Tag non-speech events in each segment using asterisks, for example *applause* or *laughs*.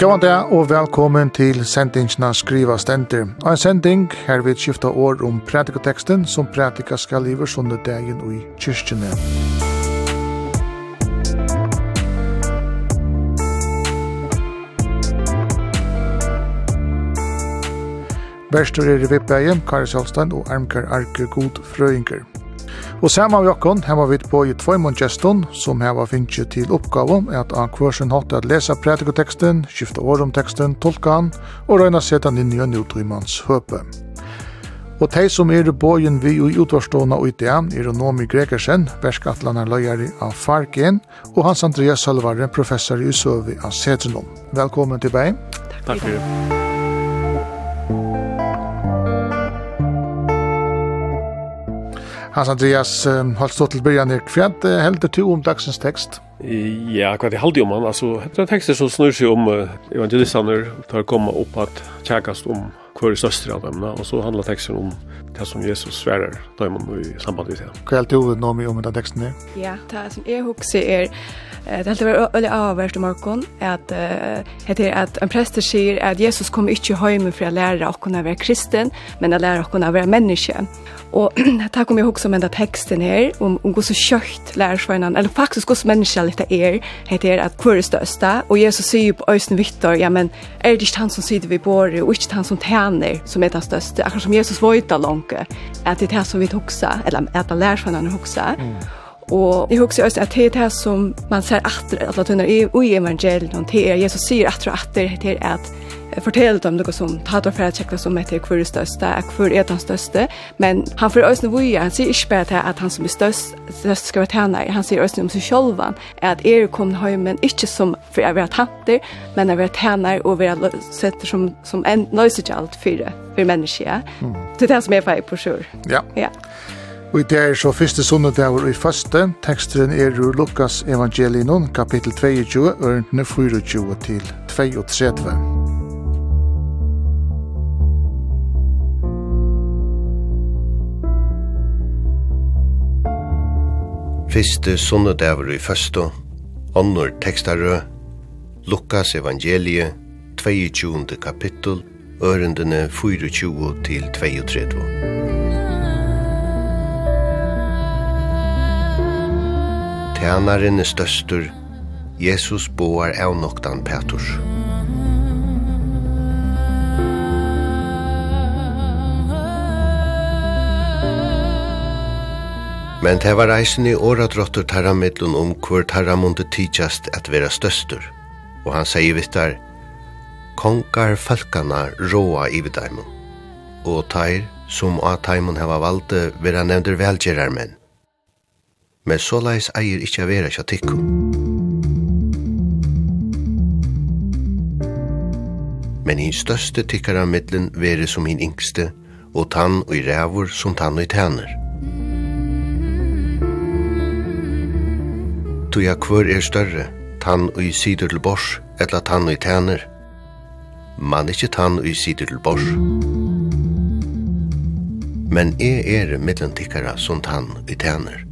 Gåan dag og velkommen til sendingsna Skriva Stenter. En sending her vi skifta år om pratikateksten som pratika skal liver sånne dagen og i kyrkjene. Verstor er i Vippeien, Kari Sjálstein og Armkar Arke God Frøyngur. Og saman vi okkon hemma vi på i tvojmon gestun som heva finnst til oppgave at an kvørsen hatt at lesa pratikoteksten, skifta om teksten, tolka han og røyna seta inn i en utrymans høpe. Og tei som er bojen vi i utvarstående og idea er Nomi Gregersen, verskatlanar løyari av Fargen, og Hans Andreas Sølvare, professor i Søvi av Sedrenom. Velkommen til Takk for det. Hans Andreas, holdt stått til byrjan her. Kvjant heldur to om dagsens tekst? Ja, hva er det halde om han. Altså, det er tekster som snur seg om evangelistaner, tar komma opp at tjekast om hver største av dem, og så handlar teksten om det som Jesus sverar da er man i samband med det. Hva er det du nå med om den teksten er? Ja, det som jeg husker er det helt var veldig avhverst i morgen at heter at en prester sier at Jesus kom ikke hem for å lære och kunna være kristen, men å lære och kunna være menneske. Og *clears throat* det kom jeg husker om den teksten her, om, om hvor så kjøkt lærersveinene, eller faktisk hos mennesker litt er, heter at hvor er største, og Jesus sier på Øysten vittor ja, men er det ikke han som sitter ved båret, og ikke han som tjener, som er den største, akkurat som Jesus var langt tanke. at det er det som vi huxar, eller at det lär sig när man huxar. Mm. Og jeg husker også at det er det som man ser atter, at det er i evangeliet, det er Jesus sier atter og atter, det er at fortelle dem noe som tatt og færa tjekka som heter hver er største, hver er den største, men han fyrir òsne vui, han sier ikke bare til at han som er størst, størst skal være tjener. han sier òsne om seg selv, at er kommet kom men ikke som for å være tanter, men å være tjener, og være sett som, som en nøysekjalt for, for mennesker. Mm. Det er det som er feil på sjur. Ja. Ja. Og det er så første sunnedagur i første. Teksteren er ur Lukas evangelinon, kapittel 22, ørendene 24 til 32. Fyrste sunnudavur i fyrstu, onnur tekstarö, Lukas evangelie, 22. kapittel, ørendene 24 til 32. Tænaren er støstur, Jesus boar avnoktan Petrus. Men det var reisen i åra drottur tarramidlun om hvor tarra måtte tidsast at vera støstur. Og han sier vittar, Konkar falkana råa i vidaimun, og tair som av taimun hava valde vera nevndur velgerarmenn men såleis eier ikkje vera kja tikku. Men hin største tikkara middelen vere som hin yngste, og tann og i rævur som tann og i tæner. Tuja kvør er større, tann og i sidur til bors, etla tann og i tæner, man ikkje tann og i sidur til bors. Men e er middelen tikkara som tann og i tæner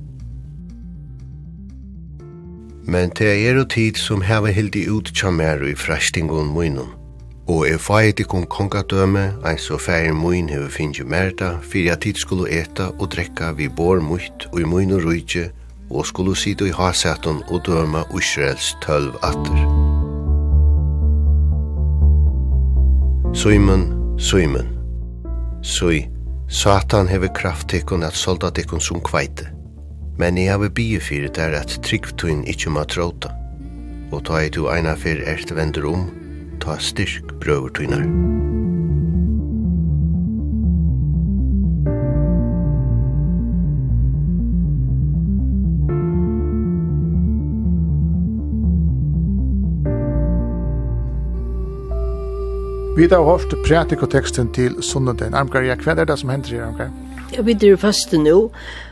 men det er og tid som heva hildi ut tjamer i fræstingun munnen. Og er fæet ikon kongadøme, ein så fæir munn hefur finnje merda, fyrir at tid skulle eta og drekka vi bor mutt og i muin og rujtje, og skulle sitte i hasetun og døme Israels tølv atter. Suimen, Suimen. Sui, Satan hefur kraft tikkun at soldat tikkun som kveite. Men jeg har bygget fyrir der at tryggtun ikkje må tråta. Og ta i to eina fyrir ert vender om, ta styrk brøvertunar. Vi har hørt pratikoteksten til Sunnenden. Armgar, ja, hva er det som hender her, Armgar? Ja, vi er fast nå,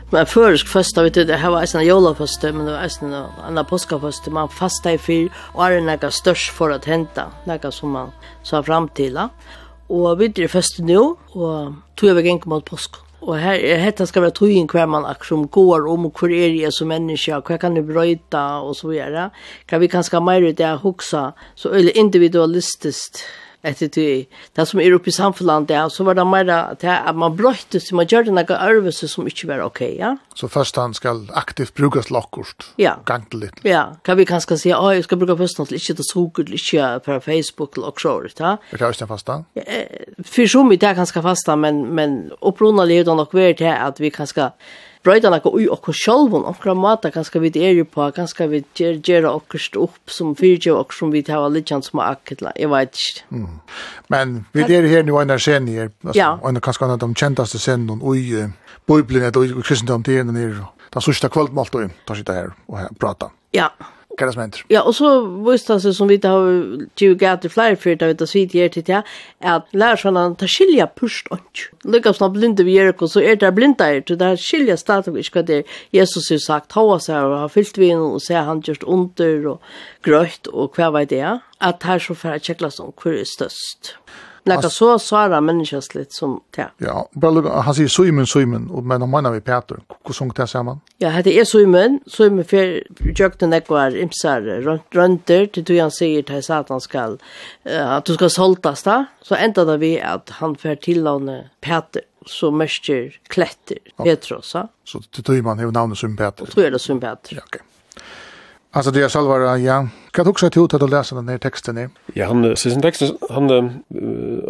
Men førisk vet vi det her var en jólafasta, men det var en anna påskafaste. man fasta i fyr, og er nekka størst for att henta, nekka som man sa fram til. Og vi er fasta nu, og tog vi gengum mot påsk. Og her, hetta skal være togin hver man akkurat går om, og hvor er jeg som menneske, hva kan du brøyta, og så videre. Kan vi kanskje mer ut det jeg hoksa, så eller individualistisk etter det. Det som er oppe i samfunnet, ja, så var det mer at man brøyte så man gjør det noen øvelse som ikke var ok, ja. Så først han skal aktivt brukes slagkort, ja. gang til litt. Ja, kan vi kanskje si, å, jeg skal bruke først til ikke til sukker, ikke på Facebook eller kjøret, ja. Er det ikke fasta? Ja, for så mye det er kanskje fasta, men, men opprunnet er det nok vært til at vi kanskje brøyda nokko ui okkur sjálvun, okkur mata kanska vi er på kanska vi ger gera okkurst upp som fyrje okkur som vi hava litjan som akketla jeg veit ikkje mm. men vi er her nu einar sen her, ja. einar kanska einar av de kjentaste sendon ui uh, bibelen og kristendom til einar nere den sørste kvöldmalt og ta sitta her og prata. Ja Kan det som händer? Ja, och så visst han sig som vi har ju gett i flera fyrt av ett svit ger till det att lärsarna tar skilja pusht och lukka såna blinde vi gör så är det blinda är det där skilja staten vi ska det Jesus har sagt ha så har han fyllt vi och se han just under och gröt och kvar vad det är att här så för att checklas om hur är störst. Nekka så såra människas litt som det. Ja, bara han sier Simon Simon och men han mener vi Peter. Hvor sång det säger man? Ja, det er Simon, Simon för jøkten det imsar runt till du han sier til Satan skal, uh, at du skal soltas da. Så enda da vi at han för till Peter så mørker kletter, Petros. Ja. Så till man har navnet Simon Peter. Tror jag det Simon Peter. Ja, ok. Alltså det jag själv var ja. Kan du också ta ut att läsa den här texten här? Ja, han så sin text han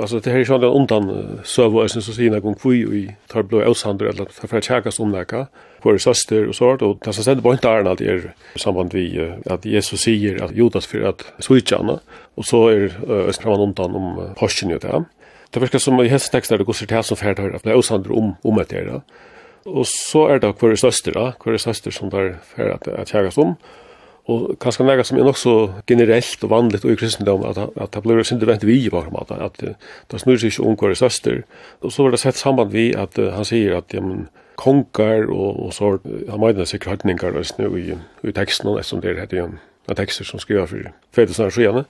alltså det här är ju undan så vad så sina gång kvui i tar blå aushander eller för för checka som där för syster och sånt och det så sent på inte är i samband vi att Jesus säger att Judas för att switcha och så är östramman undan om passion ju där. Det verkar som i texten det går så till som färdar att blå aushander om om det där. Och så är det kvar syster, kvar syster som där för att att checkas om. Og kanskje nega som er nok så generelt og vanligt og i kristendom, at, at det blir sindi vent vi på at, at det snur seg ikke omkvar i søster. Og så var det sett samband vi at uh, han sier at ja, men, konger og, og så, han meidna sikkert høytningar i, i teksten, som det heter jo en tekster som skriver for fedelsene og skyene,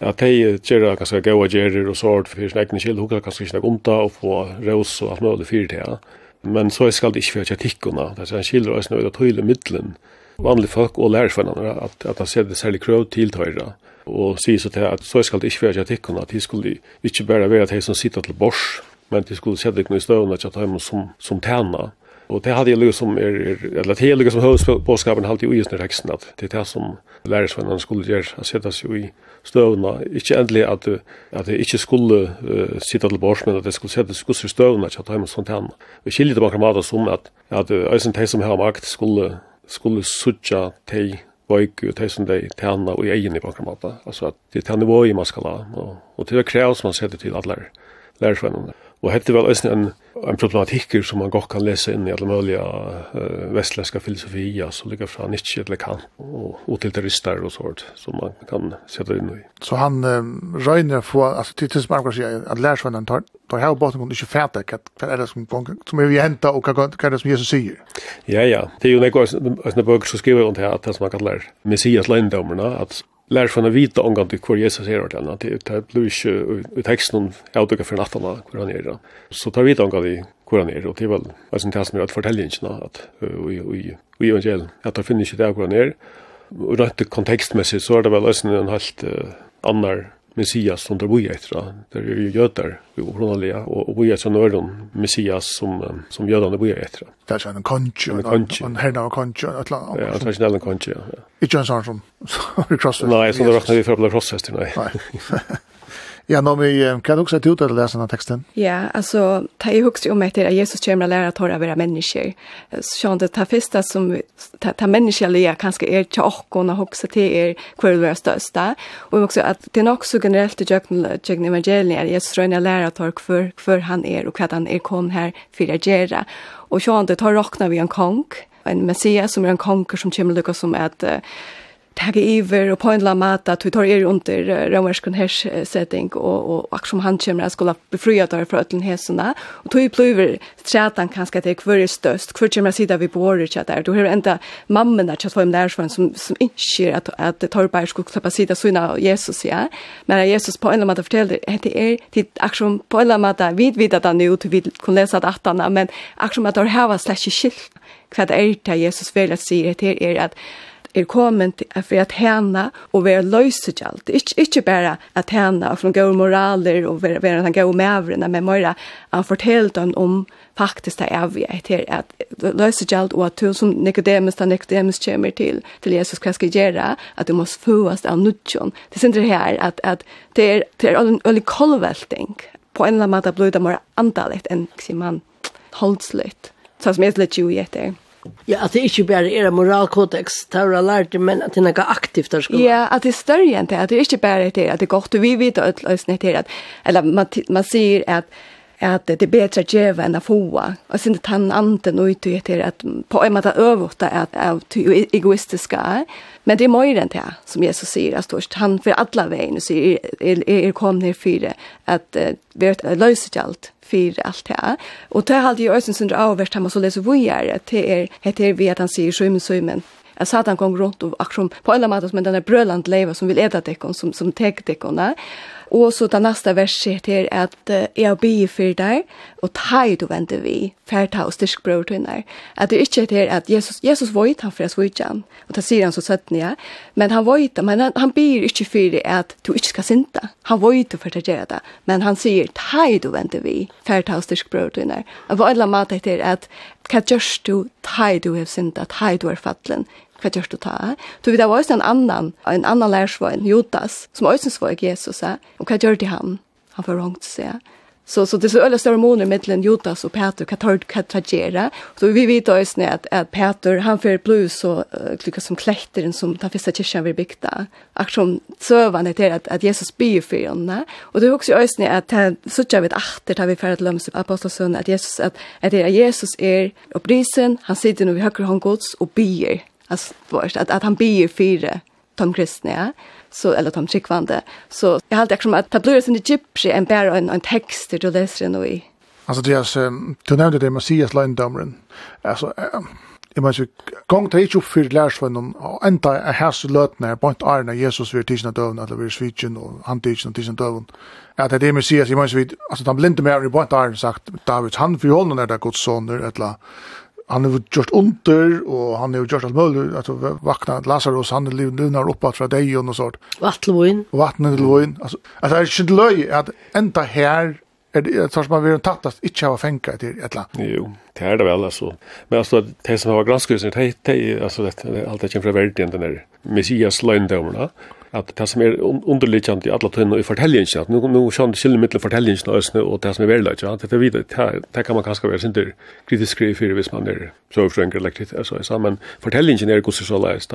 at de gjør ganske gode gjerer og sort for sin egen kjeld, hukka kanskje ikke om og få rås og alt mulig fyrir til, men så skal det ikke fyrir kritikkene, det er en kjeld og det er tøyle middelen, vanlige folk og lærersvennerne at, at de ser det særlig krøv til tøyre og sier så til at så skal det ikke være til at de skulle ikke bare være de som sitter til bors, men de skulle sette noe i støvende til at de som, som tjener. Og det hadde jeg lukket som, er, er, eller det hele som høvdspåskapen halte i uisne reksten, at det er det som lærersvennerne skulle gjøre, at sette seg i støvnene. Ikke endelig at, at det ikke skulle uh, sitte til bors, men at det skulle sette seg i støvnene til at de som tjener. Vi skiljer det på det som at, at, uh, at, som at, har makt skulle skulle suttja tei veik og tei som dei tæna og i egen i bakken måte. Altså at det tjena vøy man skal ha, og, og til det krevs man setter til alle lærersvennene. Og hette vel eisen en, en problematikker som man godt kan lese inn i alle mulige uh, vestlæska filosofier, som ligger fra Nietzsche eller Kant, og, og til terrorister og sånt, som man kan sette inn i. Så han um, røyner få, altså til tusen man sier at lærersvennen tar, tar her båten kunne ikke fæte hva, hva er det som, som er vi hentet, og hva, hva er det som Jesus sier? Ja, ja. Det er jo nekko eisne bøker som skriver om det her, at det som man kallar Messias løgndommerne, at lär från att vita om att hur Jesus är åt att Det blir ju i texten avduka för natten hur han är. Så tar vi tanka i hur han är och det väl alltså inte som att fortälja inte att vi vi vi evangel att det finns inte där hur han är. Och rätt kontextmässigt så är det väl alltså en helt annan Messias som där boja etter. Det er jo jøder, vi och og, och och bojar Messias som som jödarna bojar efter. Där så en konche och en herna och et eller annet. Ja, det är en ja. Ikke en sånn som *laughs* crossfit. Nei, så det råkner vi for å bli crossfit Nei. *laughs* Ja, nå vi kan också ta ut att läsa den här texten. Ja, alltså ta i högst om att Jesus kommer att lära att höra våra människor. Så han det tar festa som ta, ta människoliga kanske är till och kunna högst till er kvar våra största. Och också att det är också generellt i jökn evangelien att Jesus röna lära att höra för för han är och vad han är kom här för att göra. Och så han det tar rockna vi en konk en messias som är en konger som kommer lyckas som att tagge iver og på en la mata tog tar er under romerskun hers setting og, og akkur som han kommer at skulle befrya tar fra ötlen hesuna. Og tog pluver trätan kanske det kvar är störst kvar kommer sida vi på chat där då har ända mamman där chat från där som som inte att att tar på skulle släppa sida sina Jesus ja. Men Jesus på en la mata fortällde det är till akkur på en la mata vid vid att han nu till kun läsa att men akkur at att har hava slash skilt kvad är det Jesus vill att säga det är att er kommet for at henne og være løsegjald. Ikke, ikke bare at henne og for gode moraler og være, være den gode mavrene, men mer han fortalte dem om faktisk det er vi etter at løsegjald og at du som Nicodemus, da Nicodemus kommer til, til Jesus, hva skal gjøre? At du må fås av nudjon. Det synes jeg her at, at det er, det er en veldig kolvelting på en eller annen måte blir det mer antallet enn man holdsligt. Så som jeg er litt jo i etter. Ja, at det ikke bare er en moralkodex, det har jeg lært, men at det er noe aktivt der skal Ja, at det er større enn det, at det ikke bare er at det er godt, og vi vet at det er at, eller man, man sier at, at det er bedre å gjøre enn å få, og sin tann anden ut til etter at på en måte øvåta at av det egoistiske er, men det er mer enn det, som Jesus sier, at størst, han for alle veien, så er, er, kommet kom ned fire, at uh, vi er løset alt, för allt det här. Och det hade ju ösen sundra avvärst hemma så läser vi är det är heter är vi att han säger sjömen sjömen. Jag sa att han kom runt och aktion på alla matas som den där bröland leva som vill äta det som som täckte det Og så det neste verset heter at uh, jeg blir for deg, og teg du venter vi, færta og styrkbror til henne. At det ikke heter at Jesus, Jesus vøyt han for jeg svøyt han, og det sier han så søtten ja. Men han vøyt men han, han blir ikke for det at du ikke skal synda. Han vøyt for det gjør det, men han sier teg du venter vi, færta og styrkbror til henne. Og på alle måter heter at hva gjørs du teg du har synda, teg du er fattelen, hva gjør du ta? Så vi det var også en annan, en annan lærsvein, Judas, som også var Jesus, og hva gjør de han? Han var rångt, seg. Så så det så ölla stora moner mellan Jotas och Peter kan ta kan tragera. Så vi vet ju snä att att Peter han för plus så uh, klicka som klätter som ta första kyrkan vi byggda. Aktion servan det att att Jesus be för henne. Och det är också ösnä att han så jag vet att det har vi för att lämna aposteln att Jesus att att det är Jesus är upprisen han sitter nu vid höger hand Guds och ber alltså först att att han ber för Tom Kristne ja? så eller Tom Chickvande så jag hade liksom att det blir en gypsy en bär en en text du läser den i Alltså det är um, du nämnde det Messias Löndomren alltså Jeg mener ikke, gong det ikke oppfyrt lærersvennen, og enda er hans løtene, er bant æren av Jesus ved tidsen av eller ved svitsen, og han tidsen av tidsen Ja, døven. At det er Messias, jeg mener ikke, altså, de blinde mer, er i bant æren sagt, David, han for hånden er det gods soner, eller han har gjort under och han har gjort alt mulig at du vakna Lazarus han lunar oppa fra deg och noe sånt. Vattelvoin Vattelvoin Alltså att det är inte løy att enda här är det så man vill tattas inte fengt til et eller annet Jo, det är det väl altså Men alltså det som har granskat sig det alltså det allt det kommer från världen den där Messias löndomarna at det som er underliggjant i alle tøyne i fortellingen, at nu, nu skjønner skiljer mittelen fortellingen og østene, og det som er verleggje, ja, det, er videre, det kan man kanskje være sinter kritisk skrive for hvis man er så søvfrøynger eller kritisk, altså, så, men fortellingen er gosser så leis,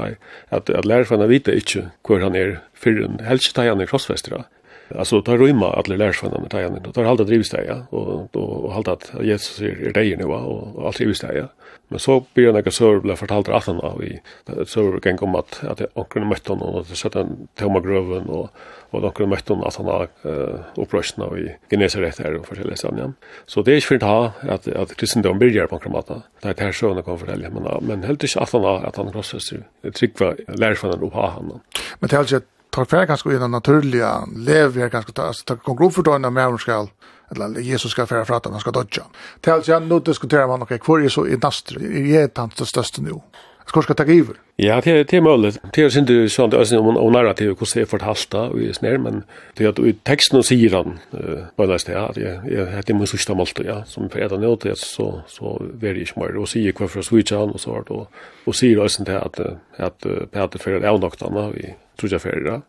at, at lærerfann er vite ikke hvor han er fyrir helst da han er krossfester, Alltså tar rymma alla lärsvännerna med tajan Då tar halta drivstäja och då halta att Jesus är dig nu och, och allt drivstäja. Men så blir några så blev fortalt att han av i server kan komma att att jag kunde möta honom och sätta en tomma gröven och och då kunde möta honom att han har eh upprösten av i Genesaret här och förtälla igen. Så det är inte för att ha att att kristendom börjar på kramata. Det är här sjön kan förtälja men men helt inte att han har att han krossas. Det tryckva lärsvännerna upp ha han. Men det är alltså tar färg kanske i den naturliga lever ganska ta tar tar konkret för då när man ska eller Jesus ska färra fram att han ska döda. Tills jag nu diskuterar man okej, okay, kvar är så i nastre, är det han största nu? ska ska ta över. Ja, det är det är möjligt. Det är inte så att alltså om om narrativ hur det är fortalt och är snär men det att i texten och sidan eh vad det är det jag hade mig så stammalt ja som för det nåt det så så väldigt smart och se kvar för switcha och så vart och och se det sånt att att Peter för det är något annat vi tror jag för det.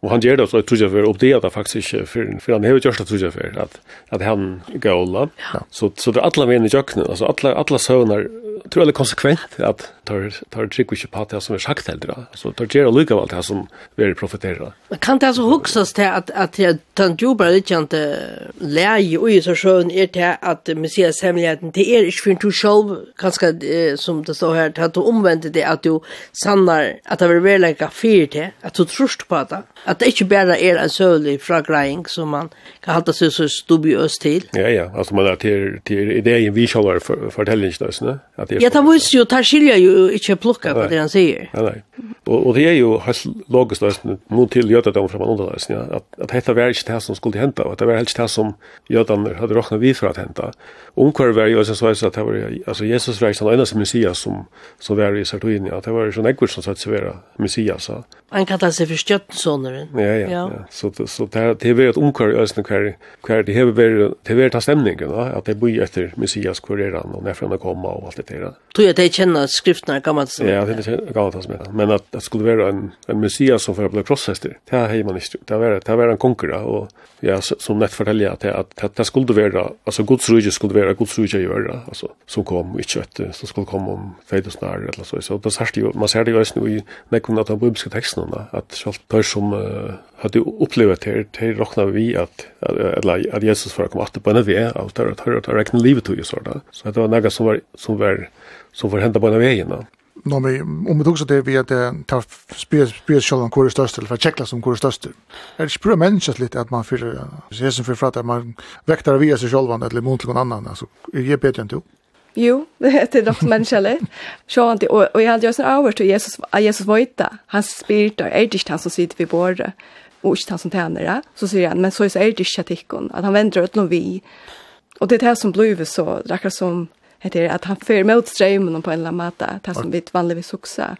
Och han gör det så jag tror jag för upp det att faktiskt för för han har ju gjort det, tror jag för att att han gola. Ja. Så så det alla vänner jöknen alltså alla alla söner tror jag konsekvent att tar tar trick which part som är sagt heller. Så tar det lucka vart det som väldigt profiterar. Man kan det alltså huxas till att att tant Juba det inte läge och så skön är det att Messias hemligheten till er ich finde du själv kanske som det står här att du omvänt det att du sannar att det är väl lika fyrt att du tror på det at det ikke bare er en søvlig fragreying som man kan halte seg så stubiøst til. Ja, ja, altså man er til, til ideen vi kjøler for, fortellingsnøsene. At det ja, det viser jo, det skiljer jo ikke plukka på det han sier. Ja, nei. Og, og det er jo hans logisk løsene, noen til jødedom fra man underløsene, ja, at, at dette var ikke det som skulle hente, at det var helst det som jødene hadde råknet vidt for at hente. Omkvar var jo så at det var, altså Jesus var ikke den eneste messias som, som var i Sartoinia, det var jo sånn ekkert som satt seg være messias. Han kallet seg for åren. Ja, ja, ja. Så, så det har vært omkvar i Østen hver, hver det har vært, det har vært av stemningen, da, at det bor etter Messias kureran og nærfra han kommer og alt det der. Tror jeg at de kjenner at skriftene er gammelt som Ja, det er gammelt som er. Men at det skulle være en, en Messias som får bli krosshester, det har man ikke. Det har vært en konkurra, og ja, som nett forteller at det, at det skulle være, altså Guds rydde skulle være Guds rydde i øra, altså, som kom, ikke etter, som skulle komme om 2000 eller så. Så det ser det jo, man ser det jo også i nekken av de bibelske tekstene, at selv tar som uh, uh, hade upplevt det det rocknar vi att eller att Jesus för att komma att på en väg allt där att höra att räkna livet till så där. Så det var några som var som var som var hända på en väg innan. Nå, men om vi tog så det vi at tar spyrir sjálf om hvor er størst, eller for tjekla som hvor er størst. Er det spyrir menneskje litt at man fyrir, som fyrir fratt, at man vektar via seg sjálf, eller mot til noen annan, altså, er jeg bedre enn du? Jo, *laughs* det är dock mänskligt. Så inte och, och jag hade ju sån över till Jesus, att Jesus vita. Han spiritar är det inte han som sitter vid bordet och inte han som tänder det. Så säger han, men så är det inte tikkon, att han vänder åt någon vi. Och det är det som blir så, det som heter det, att han för mot strömmen på en eller annen måte, det som vi vanligtvis också,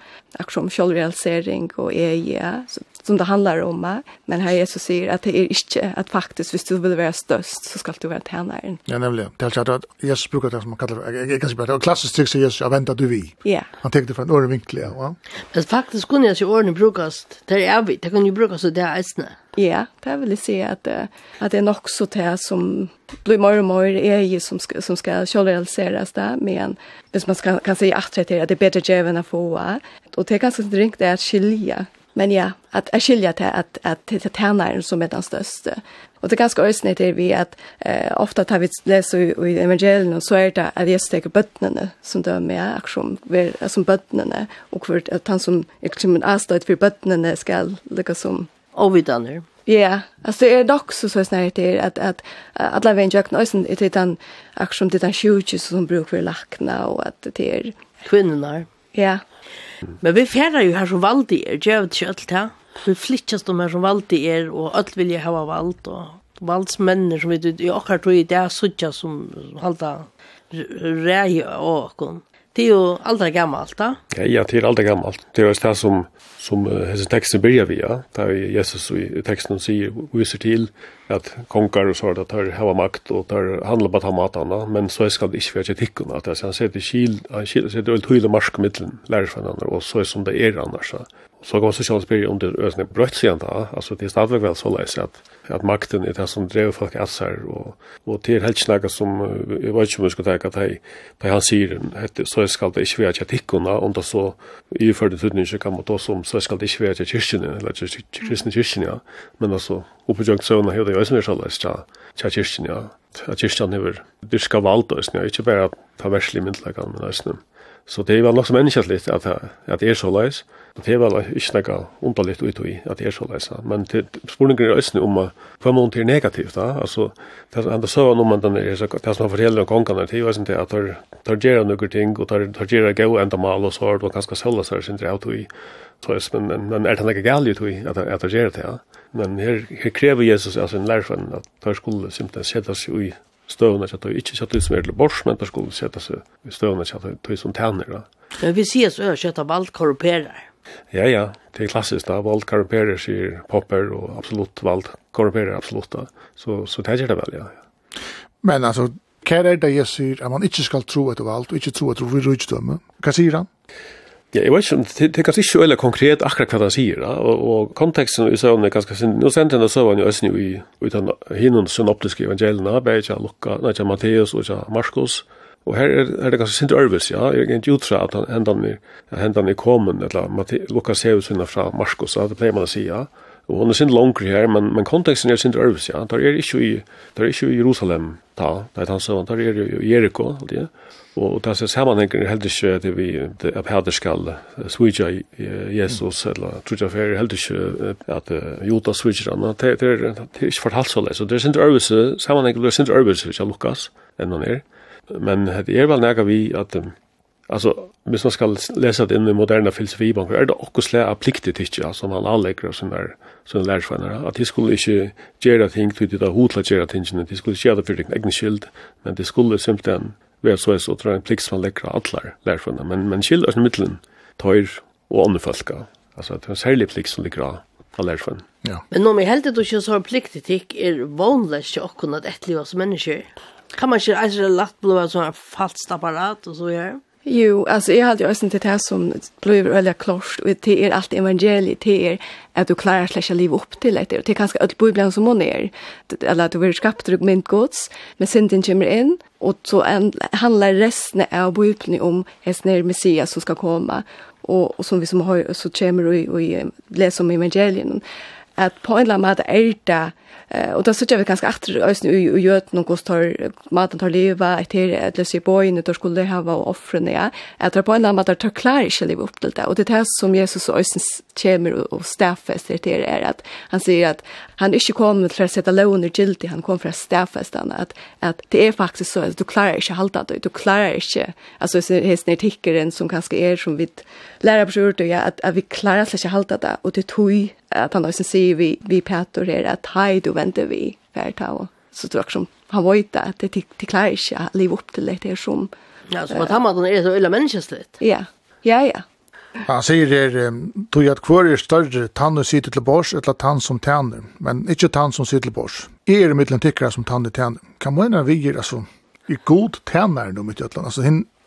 som självrealisering och EG, så som det handlar om. Men här Jesus säger att det är inte att faktiskt, hvis du vill vara störst, så ska du vara tjänaren. Ja, nämligen. Det är att Jesus brukar det som man kallar, jag kan säga, det var trick som Jesus, jag väntar du vi. Ja. Han tänkte från öre vinkel, ja. Men faktiskt kunde jag se åren brukas, det är vi, det kan ju brukas det är ästna. Ja, det vill säga att, att det är nog så det som blir mer och mer är ju som, som ska kjolrealiseras där. Men hvis man ska, kan säga att det är bättre djäveln att få. Och det är ganska drinkt det att skilja Men ja, att jeg skiljer till att, att det er tjeneren som är den største. Och det er ganska øyne till vi att eh, ofta tar vi läser i evangelien så er det at Jesus teker bøttene som de är med aktion, som bøttene, Och för att han som är som avstått för bötterna skal lyckas som... Och vi. Ja, yeah. alltså det är dock så så snärt det att att alla vem jag knösen det är den aktion det den sjuke som brukar för lackna och att det är kvinnorna. Ja. Men vi færar jo her som valdi er, det er ikke alt her. Vi flittjast om her som valdi er, og alt vilja hava vald, og valdsmennir som vi i okkar tog i det er suttja som halda rei og okkon. Det är ju aldrig gammalt då. Ja, ja, det er aldri gammalt. Det är det som som hese teksten börjar via, da Där Jesus i texten säger visar till att konkar och sådär tar hava makt och tar handla på ta matana, men så ska det inte vara tickorna att han säger det skil, han säger det vill marsk mellan lärsvarna och så är som det är annars så kan man så sjans blir under ösnen brøtt siden da. Altså, det er stadigvæk vel så leis at, at makten er det som drev folk av seg. Og, og det er helt snacka som jeg vet ikke om hur skal tenke at hej da han sier, att så skal det ikke være til tickorna om det så i för det ikke kan man då som så skal det ikke være til kyrkan eller til kristne kyrkan ja men alltså uppe jag så när det jo som er så läs til kyrkan ja At kyrkan över dyrka valgt, ja. Ikke bare at ta värslig myndlagan men ösnen Så det er vel nok som menneskelig at, at det er så leis. Det er vel ikke noe underligt ut i at det er så leis. Men spørningen er også om hva man til negativt. Da. Altså, det er så om man er så, det som han forteller om kongene Det er jo det at de tar gjør noen ting, og tar, tar gjør gau enda mal, og så er det ganske selv, så er det ikke i. Så, men, men er det ikke galt ut i at de gjør det, ja. Men her, her krever Jesus, altså en lærfann, at de skulle simpelthen sette seg i støvna så att det inte så att det smäller bors men det skulle sätta seg i støvna så att det är som tänner då. Ja, vi ser så kött av allt korruperar. Ja, ja, det är klassiskt da, Vald korruperar sier popper och absolut vald korruperar absolutt da, Så, så det gjør det väl, ja. Men alltså, hva er det jeg sier at man ikke skal tro etter valgt, og ikke tro etter rydgjødømme? Hva sier han? Ja, jeg vet ikke, det er kanskje ikke veldig konkret akkurat hva han sier, da. og, og konteksten i søvn er ganske sin. Nå sendte han søvn jo også i utan hinnom synoptiske evangeliene, bare ikke Lukka, nei, ikke Matteus og ikke Marskos, og her er, er det ganske sin ørvis, ja, jeg er ikke utra at han hendan er, hendan er kommet, eller Lukas ser ut fra Marskos, det pleier man å si, ja, Og hon er sint langri her, men, men konteksten er sint ørvis, ja. Der er ikke i, der er ikke i Jerusalem, da, nei, han sa, der er i Jericho, og det, og der er sammanhengen er heldig ikke det vi, det er pæder skal svitja Jesus, eller trutja fer, heldig ikke at Jota svitja han, det er, er ikke fortalt så leis, og det er sint ørvis, sammanhengen er sint ørvis, ikke Lukas, enn han er, men det er vel nega vi at alltså hvis man skal lese det inn i moderne filosofibanker, er det også slik av pliktig tidsja som han anlegger og sånne, sånne lærersvenner, at de skulle ikke gjøre ting, til de hodla gjøre tingene, de skulle ikke gjøre det for din egen skyld, men de skulle simpelthen være så så tror en plikt som han legger alle lærersvenner, men, men skyld er som mittelen tøyr og andre folk, altså det er en særlig plikt som ligger av lærersvenner. Ja. Men om jeg heldig du ikke så har pliktetikk, er vanlig ikke akkurat etterlivet som mennesker. Kan man ikke eisere lagt blå av sånn falskt apparat og så gjør? Ja? Jo, alltså jag hade ju ösen till det som blir väldigt klart och det är allt evangeliet det er att du klarar att släcka liv upp till det och det är ganska öll bibeln som hon är eller att du vill skapa dig med gods men synden kommer in och så handlar resten av bibeln om hästner messias som ska komma och, och som vi som har så kommer och, och läser om evangelien att på en eller annan måte är det Eh och då så vi kanske att ösn ju gör någon kost tar maten tar leva ett här ett lös i boyn då skulle det ha var offren ja. Jag tror på en annan att ta klar i liv upp till det och det här som Jesus och ösn kommer och stäffester det är att han säger att han inte kommer för att sätta lån och gilt han kommer för att stäffesta att att det är faktiskt så att du klarar inte halta det du klarar inte alltså så är ner tickaren som kanske är som vi lära på sjurt ja att, att vi klarar inte halta det och det tog att han ösn säger vi vi Peter är att hej du og vi fært av. Så tror jag som han var at att det till klarar inte att leva til det, det er som... Ja, så att han måten er det så illa menneskeslitt. Ja, ja, ja. Han sier det, du at hver er større tann og sitter til bors, eller tann som tanner, men ikke tann som sitter til bors. Er det mittelen tikkere som tann og tæner? Kan man ena vi er, altså, i god tanner nå mitt i Øtland, altså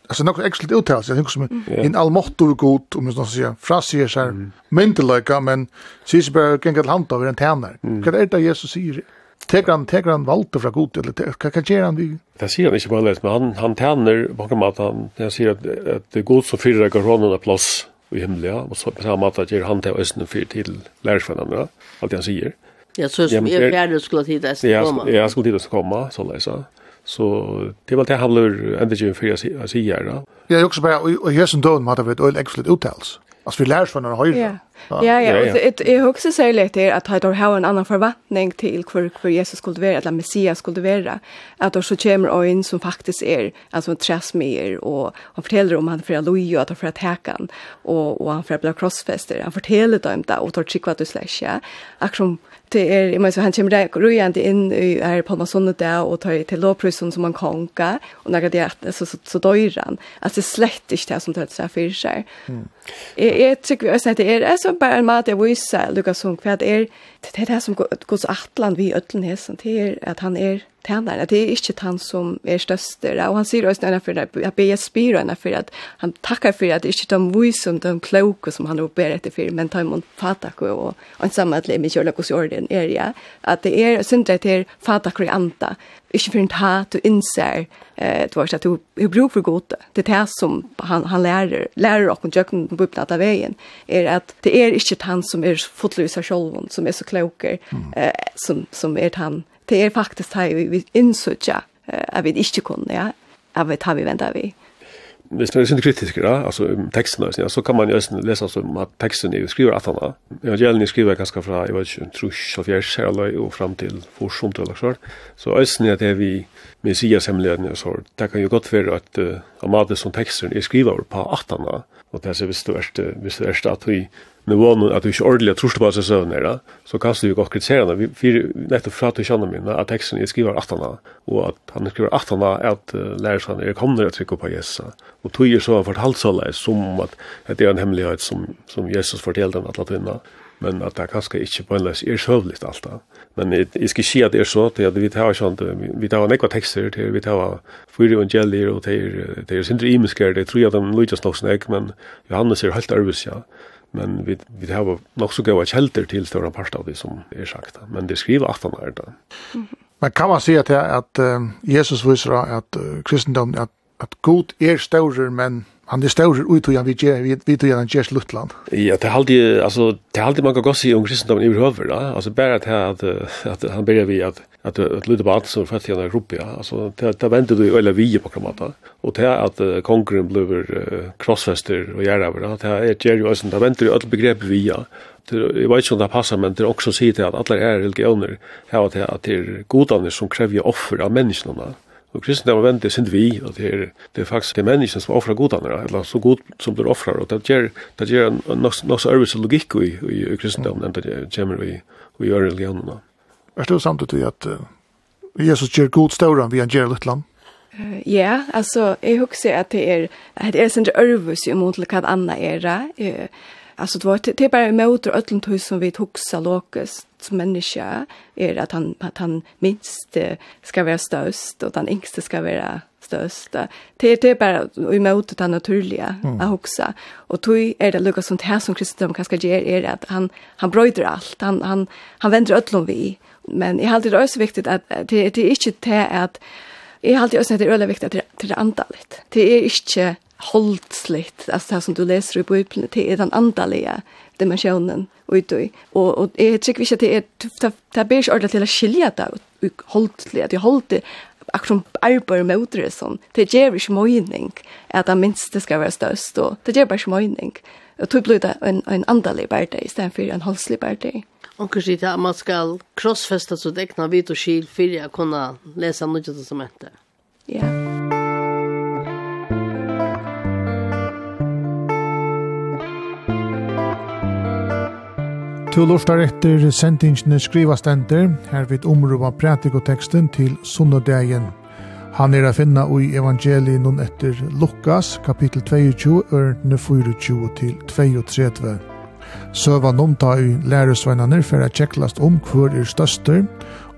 alltså något exakt uttal jag tänker som en allmotto god om man ska säga frasier så här myndelika men ses bara kan gå hand över en tärnar. Vad är det Jesus säger? tar han valde fra god eller kan kan han vi. Det ser han ikke på alles, men han han tärnar bakom att han jag ser att att det går så fyra gånger plats i himlen och så på samma sätt ger han till östen för till lärsvännerna allt han säger. Ja, så som är färdig skulle titta komma. Ja, jag skulle att komma så läsa. Så det var det han blev ända ju för jag säger då. Jag är också bara och här som då hade vi ett öl excellent uttals. Alltså vi lär från den höjden. Ja. Ja, ja, och det är också så lätt är att ha har en annan förväntning till hur för Jesus skulle vara, eller Messias skulle vara. Att då så kommer en som faktiskt är alltså en träsmer och han berättar om han för Aloy och att han för att häkan och och han för att bli krossfäster. Han berättar dem det och tar chick vad du släcker. Aktion det är i så han kommer där rojande in i är på Amazonen där och tar till lovprisen som man konka och när det är så så, så döran alltså slett inte det som det så för sig. Mm. Jag tycker jag säger det är alltså bara en mat jag visar Lucas som kvad är det där som så atlan vi öllen häsen till att han är tjänare. Det är inte han som är störst. Och han säger också för att jag ber spyr för att han tackar för att det är inte de vis de kloka som han ber efter för men tar emot fatak och ensamma att lämna kjörla hos jorden är det. Att det är syndret att det fatak och anta. Inte för att ha du inser eh, du har att du bruk för gott. Det är det som han, han lärer, lärer och jökna på uppnatt av vägen är att det är inte han som är fotlösa själv som är så kloker eh, som, som är han det er faktisk det vi, vi innsøtja at vi ikke kunne, ja, at vi tar vi venter vi. Hvis man er sånn kritisk, ja, altså um, tekstene, ja, så kan man jo også lese som at tekstene vi skriver at han da. Evangeliene skriver ganske fra, jeg vet ikke, trus og fjers, eller og frem til forsomt eller så. Så østen er det vi, med sier hemmelighetene og så. det kan jo godt være at uh, Amades som teksten er skriver på at han da, og det er så hvis du er, hvis du er at vi nu var nu att du inte ordentligt tror på sig söner där så kan du ju också kritisera det vi nettopp för att du känner mig att texten är skriven åttarna och att han skriver åttarna att lärsan är kommer att trycka på Jesus och tog ju så fortalt så där som att det är en hemlighet som som Jesus fortällde att att vinna men att det kanske inte på en är sövligt allt det. Men jag ska ske att det är så att vi tar sånt, vi tar några texter till, vi tar fyra evangelier och det är, det är sindre imiskar, det tror jag de lyckas nog men Johannes är helt arbets, ja men vi vi har nog så goda källor till stora part av det som är er sagt men det skriver att han är det. Men kan man säga att att Jesus visar att kristendomen att att god är større men Han er større ut och jag vet vi vet ju han just Lutland. Ja, det hade alltså det hade man gått sig om kristendomen över, va? Alltså bara att att att han började vi att att att Luther Bart så fast i en grupp, ja. Alltså det det vände du eller vi på kramata. Och det att konkurren blev crossfester och gärna va. Det är ju ju där det vände du alla begrepp vi, ja. Det vet ikke om där passar men det är också sitt att alla är religioner här att det är godarna som kräver offer av människorna Og kristendom det sind vi, og det er, det er faktisk det menneskene som offrer godene, eller så god som blir offrer, og det gjør, det gjør nok, så ærvis logikk i, i, i kristne enn det kommer vi i gjør religionene. Er det sant ut at uh, Jesus gjør god større vi han gjør litt land? Uh, ja, altså, jeg husker at det er, at det er sin ærvis imot til hva annet er det. Uh, Alltså det, var, det är bara imot og tog som vi tog så lokast som människa är att han att han minst ska vara störst och den yngste ska vara störst. Det det är bara mot det naturliga mm. att huxa. Och tog är det Lucas som här som kristendom kanske ger är att han han bröder allt. Han han han vänder öllom vi. Men jag har alltid det är så viktigt att det det är inte det att jag har alltid också det är väldigt viktigt att det är antalet. Det är inte holdsligt, alltså det som du läser i Bibeln, det är den andaliga dimensjonen utøy. Og, og jeg tror ikke at det er, det, det blir ikke ordentlig til å skilje det, ut holdt til at jeg holdt det, akkurat som arbeid med utre sånn, det gjør ikke mening at det minste skal være størst, og det gjør bare ikke mening. Og tog blir det en, en andalig bærde i stedet for en holdslig bærde. Onker sier at man skal krossfeste så dekna vidt og skil for å kunne lese noe som heter. Ja. Yeah. Tu lortar etter sendingene skrivastender, her vid omrova pratikoteksten til sunnodagen. Han er a finna ui evangelien nun etter Lukas, kapittel 22, ørne 24 til 32. Søva nomta i læresveinene for a tjekklast om hver er støster,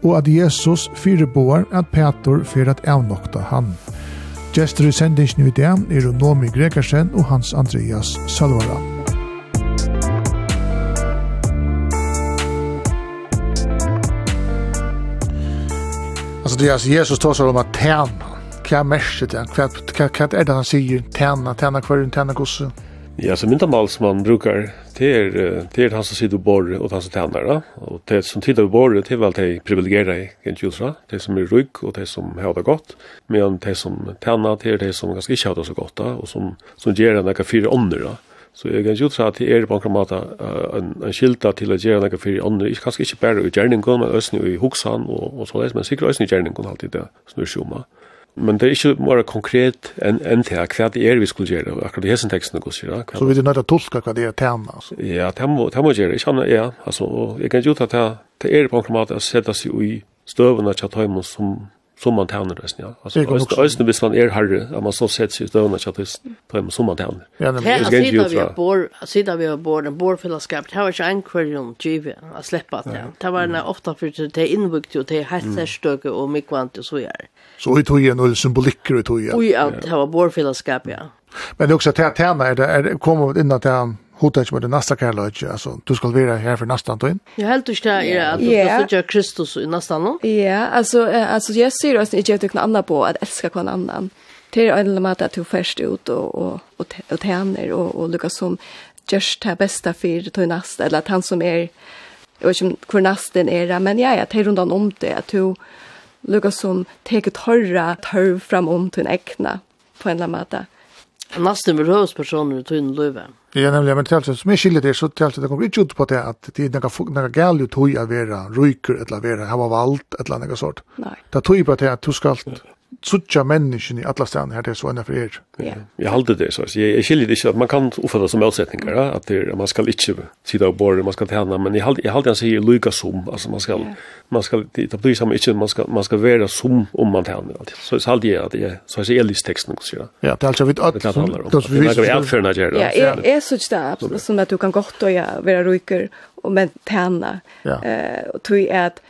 og at Jesus fyreboar at Petor fyrir at avnokta han. Gjester i sendingsne i dag er Nomi Gregersen og Hans Andreas Salvaran. Alltså det är alltså Jesus tar sig om att tjäna. Hva er merset det? Hva, hva, det han säger? Tjäna, tjäna kvar, tjäna gosse? Ja, så mynda mal som man brukar, det är, det är han som sitter och bor og han som tjänar. da. Og det som tittar og bor, det er vel de privilegera i gentilsra, Det som er rygg og det som har det godt, men det som tjänar det är det som ganske ikke har det så godt, da, og som, som ger en nekka fyra ånder, da. Så jeg kan jo tro at det er på en måte en, en skilta til å gjøre noe for andre, ikke, kanskje ikke bare i gjerningen, men også i hoksan og, og såleis, men sikkert også i gjerningen alltid det snur seg om. Men det er ikke bare konkret enn en til hva det er vi skulle gjøre, akkurat i hessen teksten går sier. Så vi er nødt til å tolke hva det er tema, altså? Ja, det må, det må gjøre, ikke annet, ja. Altså, jeg kan jo tro at det, det er på en måte å sette seg i støvene til at som som man tjänar det, ja. Alltså östra östra visst man är herre, att man så sett sig då när jag tills på en som man tjänar. Ja, men det är ju ju tror. Bor, sida vi har bor en borfällskap. Det var ju en kvarion GV att släppa det. Det var när ofta för det är invukt och det är helt särstök och mycket kvant och så är. Så vi tog en ull symboliker i tog. Oj, det var borfällskap ja. Men det också att tjänar är det kommer innan till hodet ikke med det neste kærløyde, altså, du skal være her for neste antøyen? Ja, helt ikke det er at du skal søke Kristus i neste antøyen. Ja, altså, altså jeg sier også ikke at du kan andre på at elske hver annen. Det er en eller annen at du først ut og, og, og, og tjener, og, og lykkes som gjørs det beste for til neste, eller at han som er, jeg vet ikke hvor nesten er, men ja, jeg tar rundt om det, at du lykkes som teker tørre tørv fram om til en ekne, på en eller annen måte. Nesten vil høres personer i tøyne løyve. Det är nämligen men tältet som är skiljer det så tältet det kommer inte ut på det att det är några några gal ut hoj att vara ryker eller vara ha valt eller något sort. Det tror på det att du ska suttja menneskene i alla stedene her, det er så enn for er. Ja. Jeg halde det, så jeg, jeg skiljer det ikke, at man kan oppfatta som målsetninger, ja? at det, man skal ikke sida av bordet, man skal tjene, men jeg halde, jeg halde han sier lyga som, altså man skal, man skal, det, det blir sammen ikke, man skal, man skal være som om man tjener, alltid. Så jeg halde jeg at jeg, så jeg sier elis teksten, ja. Ja, det er altså vidt at, det er det vi. Det er vi avførende, ja. Ja, jeg, jeg synes det, som at du kan godt, og jeg, være ryker, och men tänna. Eh och tror jag att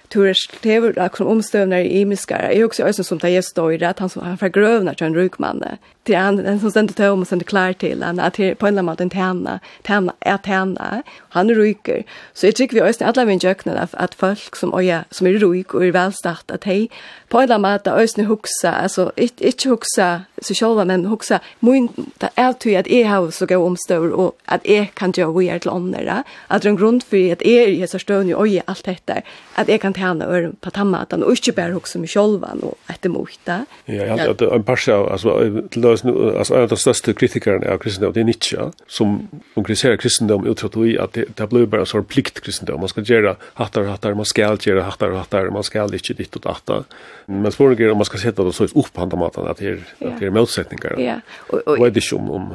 det och som omstövnar i imiskar. Är också ösen som tar gäst då i det att han som han förgrövnar till en rukman. Till han den som ständigt tar om och sen klar till han att på en måte en tärna tärna är tärna Han ryker. Så jag tycker vi ösen alla min jökna att, att folk som oja som är ryk och är välstart att hej på en måte ösen huxa alltså inte inte huxa så själva men huxa mun det är att jag har så gå omstör och att jag kan göra weird andra Att en grund för vi at er i hessar støvn og i alt dette, at jeg kan tjene øren på tammatan, og ikke bare hokse med sjolvan og etter mota. Ja, ja, det er en par av, altså, en av de største kritikerne av kristendom, det er Nietzsche, som kritiserer kristendom utrott i at det, det blir bare en sånn plikt kristendom, man skal gjøre hattar og hattar, man skal gjøre hattar og hattar, man skal ikke ditt og datta, men spørsmålet er om man skal sette det så opp på tammatan, at det er, at det er motsetninger. Ja, og, og, og, om, om,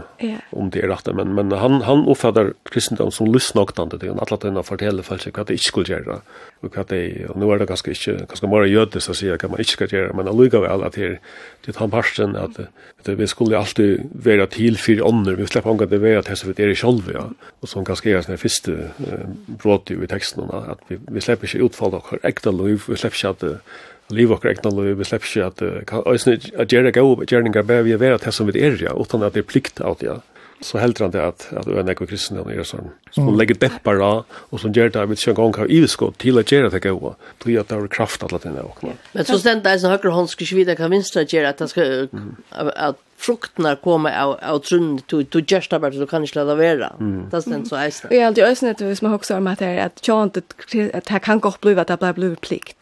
om det er rett, men, men han, han oppfatter kristendom som lystnoktande, det er en atlatina og fortelle folk hva de ikke skulle gjøre. Og hva de, og nå er det ganske ikke, ganske mer jødest å si hva man ikke skal gjøre, men allikevel at her, det han parsten at, at vi skulle alltid være til for ånder, vi slipper omgang til å være til så vi er i sjølve, ja. Og som ganske er sånne første eh, bråd i teksten, at vi, vi slipper ikke utfall av ekte liv, vi slipper ikke at liv och räkna liv vi släpper ju att kan ösna att göra gå och göra vi vet att som vi är ja utan att det är plikt att ja så helt han det at, at UNEK og kristendom er sånn, som mm. legger dempar av, og som gjør det, med ikke engang har iveskått til å gjøre det gode, fordi at det har kraft alle denne åkne. Men så stendt det er sånn høyre hånd skal ikke vite hva vinstra gjør, at, skal, at fruktene kommer av, av trunnen, du, du gjør det bare, du kan ikke la det være. Mm. Det stendt så eisne. Og jeg har alltid eisne, hvis man også har med det her, at jeg at det kan godt bli at det blir plikt,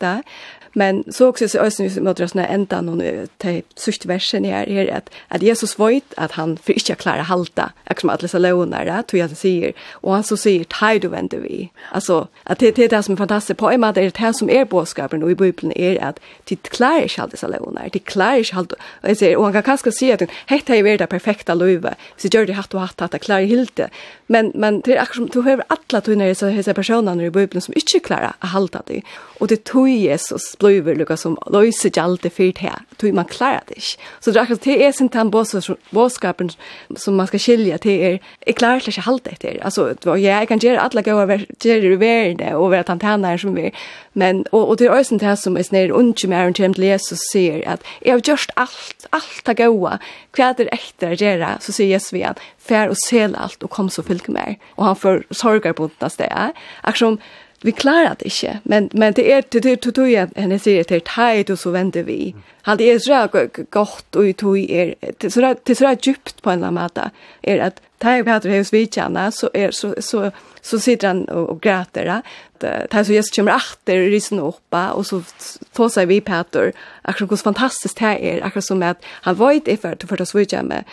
Men så också så ösen vi mot oss när ända någon till sist versen här är att att Jesus vet att han för inte klara halta. Eftersom alla läsa lånar det tror jag säger. Och han så säger tid du vänder vi. Alltså att det är som är fantastiskt. På Emma det är det som är boskapen och i bibeln är att det klarar inte alltid så lånar det klarar inte allt jag säger och han kan kanske se att detta är det perfekta löva. Så gör det hatt och hatt att klara helt men men det är som du har alla tunna så här personer i bibeln som inte klarar att halta det och det tog Jesus blöver lukka som löser inte alltid för det her, tog man klarar det ikke. Så det er akkurat det er sin den bådskapen som man skal skilja til er. Jag klarar ikke allt efter. Altså, ja, jeg kan göra alla goda gjøre i världen och vara tantänar som vi. Men, og og det är också det som är snär under mig och till Jesus sier at jeg har gjort alt, alt det gode, hva er det efter å gjøre, Så sier Jesus vi fær og sel alt og kom så fylke mer. Og han får sorgar på det här. Akkurat vi klarar det inte men men det är det det tog jag henne säger det är tajt och så vänder vi. Hade är så gott och tog är så där det så djupt på en lamata är att tajt hade det hos vi tjänar så är så så så sitter han och, och gråter det här så just kommer efter risen upp och så tar sig vi Peter. Akkurat hur fantastiskt det är akkurat som att han var inte för att förta switcha med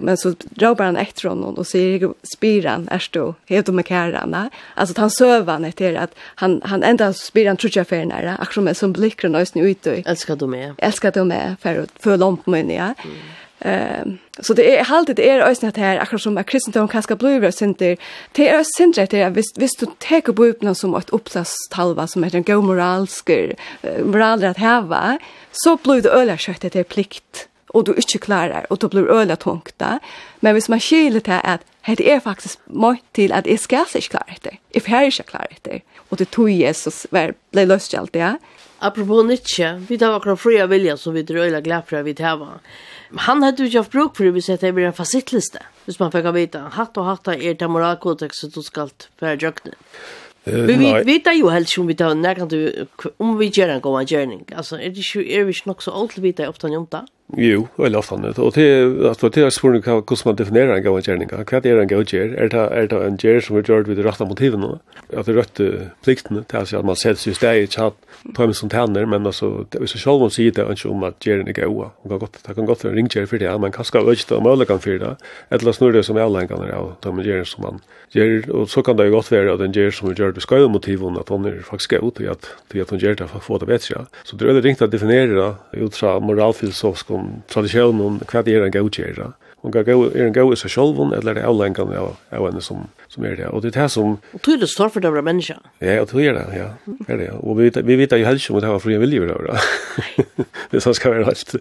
men så drar han efter honom och säger spiran är stå helt med kärarna alltså att han söver han efter att han han ända spiran tror jag för nära akkurat som blickar nästan ut och älskar du med älskar du med för för långt men ja. Ehm så det är halt det är ösnet här akkurat som att kristendom kanske blir det synd det det är synd det är visst visst du tar på upp som ett uppsatstalva som är en god moralsk moral att häva så blir det öla köttet det är plikt och du inte klarar och då blir öla tungt där men hvis man skiljer det att det är faktiskt mycket till att jag ska sig klara det. If här är jag det. Och det tog Jesus var blev löst allt det Apropå Nietzsche, vi tar akkurat fria vilja som vi dröjla glädje för att vi tar Han hade ju haft bruk för det, vi säger det blir en fasittlista. Hvis man fick veta, hatt och hatt är det moralkodex som du ska för djökna. Uh, vi vet, vet ju helst om vi tar när kan du om vi gör en gång en gärning. Alltså är det ju är vi nog så allt vi tar ofta om det. Jo, eller ofte annet. Og til, at til er spørsmålet hva, hvordan man definerer en gav gjerning. Hva er en gav gjer? Er det, er det en gjer som er gjort ved de rette motivene? At det rette pliktene, til at man setter seg i sted, ikke at på en som tæner, men altså, hvis jeg selv må si det, ikke om at gjerning er gav. Det kan godt være en ringgjer for det, men hva skal ikke ta møllekan for det. Et eller snurre som er avlengene av de gjer som man gjer. Og så kan det jo godt være at en gjer som er gjort ved skøyde motivene, at hun er faktisk gav til at, til at hun gjer det for å få det bedre. Så det er veldig ringt å definere det ut fra moralfilosofisk om tradisjonen, hva det er en godkjæra. Hon kan gå er en gå så själv eller det avlänkan av av henne som som är det. Och det här som Och tror det står för några människa. Ja, och tror det, ja. Det Är det. Och vi vet vi vet ju helst om det här fria vilja då. *laughs* *laughs* Det så ska vara helt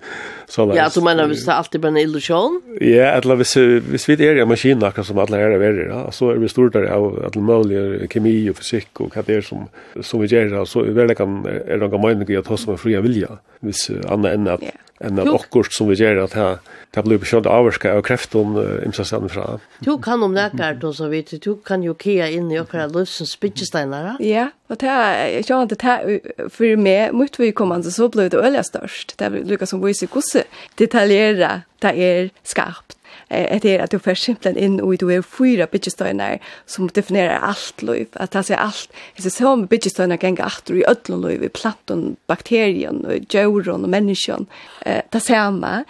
så Ja, du menar hvis det alltid bara en illusion? Ja, eller hvis, hvis vi er i en maskin akkurat som alle är er verre, ja, så er vi stort der av alle mulige kemi og fysikk og hva det er som, som vi gjør, så er det kan, er det kan mening i at som fria vilja, hvis annet enn at, yeah. enn at akkurat som vi gjør, at det blir beskjønt avvarska av kreften imsastan fra. Du kan om nekker, du så vidt, du kan jo kia inn i akkurat løsens bytjesteinere. Ja. Og det er jag känner att det er for meg, mot vi kommer så blir det øyelig størst. Det er lika som viser hvordan hur det er skarpt eh, det är att du får simpelthen in och du är fyra byggestøyner som definerar allt liv. Att det är allt, det er så med byggestøyner ganger alt i ödlån liv, i planten, bakterien, och djuren och människan. Eh, det samma.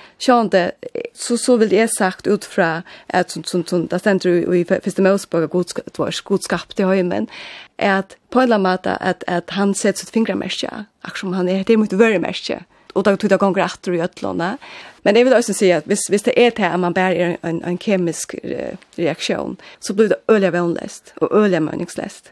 det, så, så vill jeg sagt utifrån att som, som, som, det ständer i første Mosbog att godskap, godskap i høymen, är att på en eller annen måte att, att han sätter sitt fingermärke, akkurat som han er, det er mot vörmärke och då tog det gånger att i ötlåna. Men det vill också säga att hvis, hvis det är det att man bär en en, en kemisk reaktion så blir det öliga vänläst och öliga meningsläst.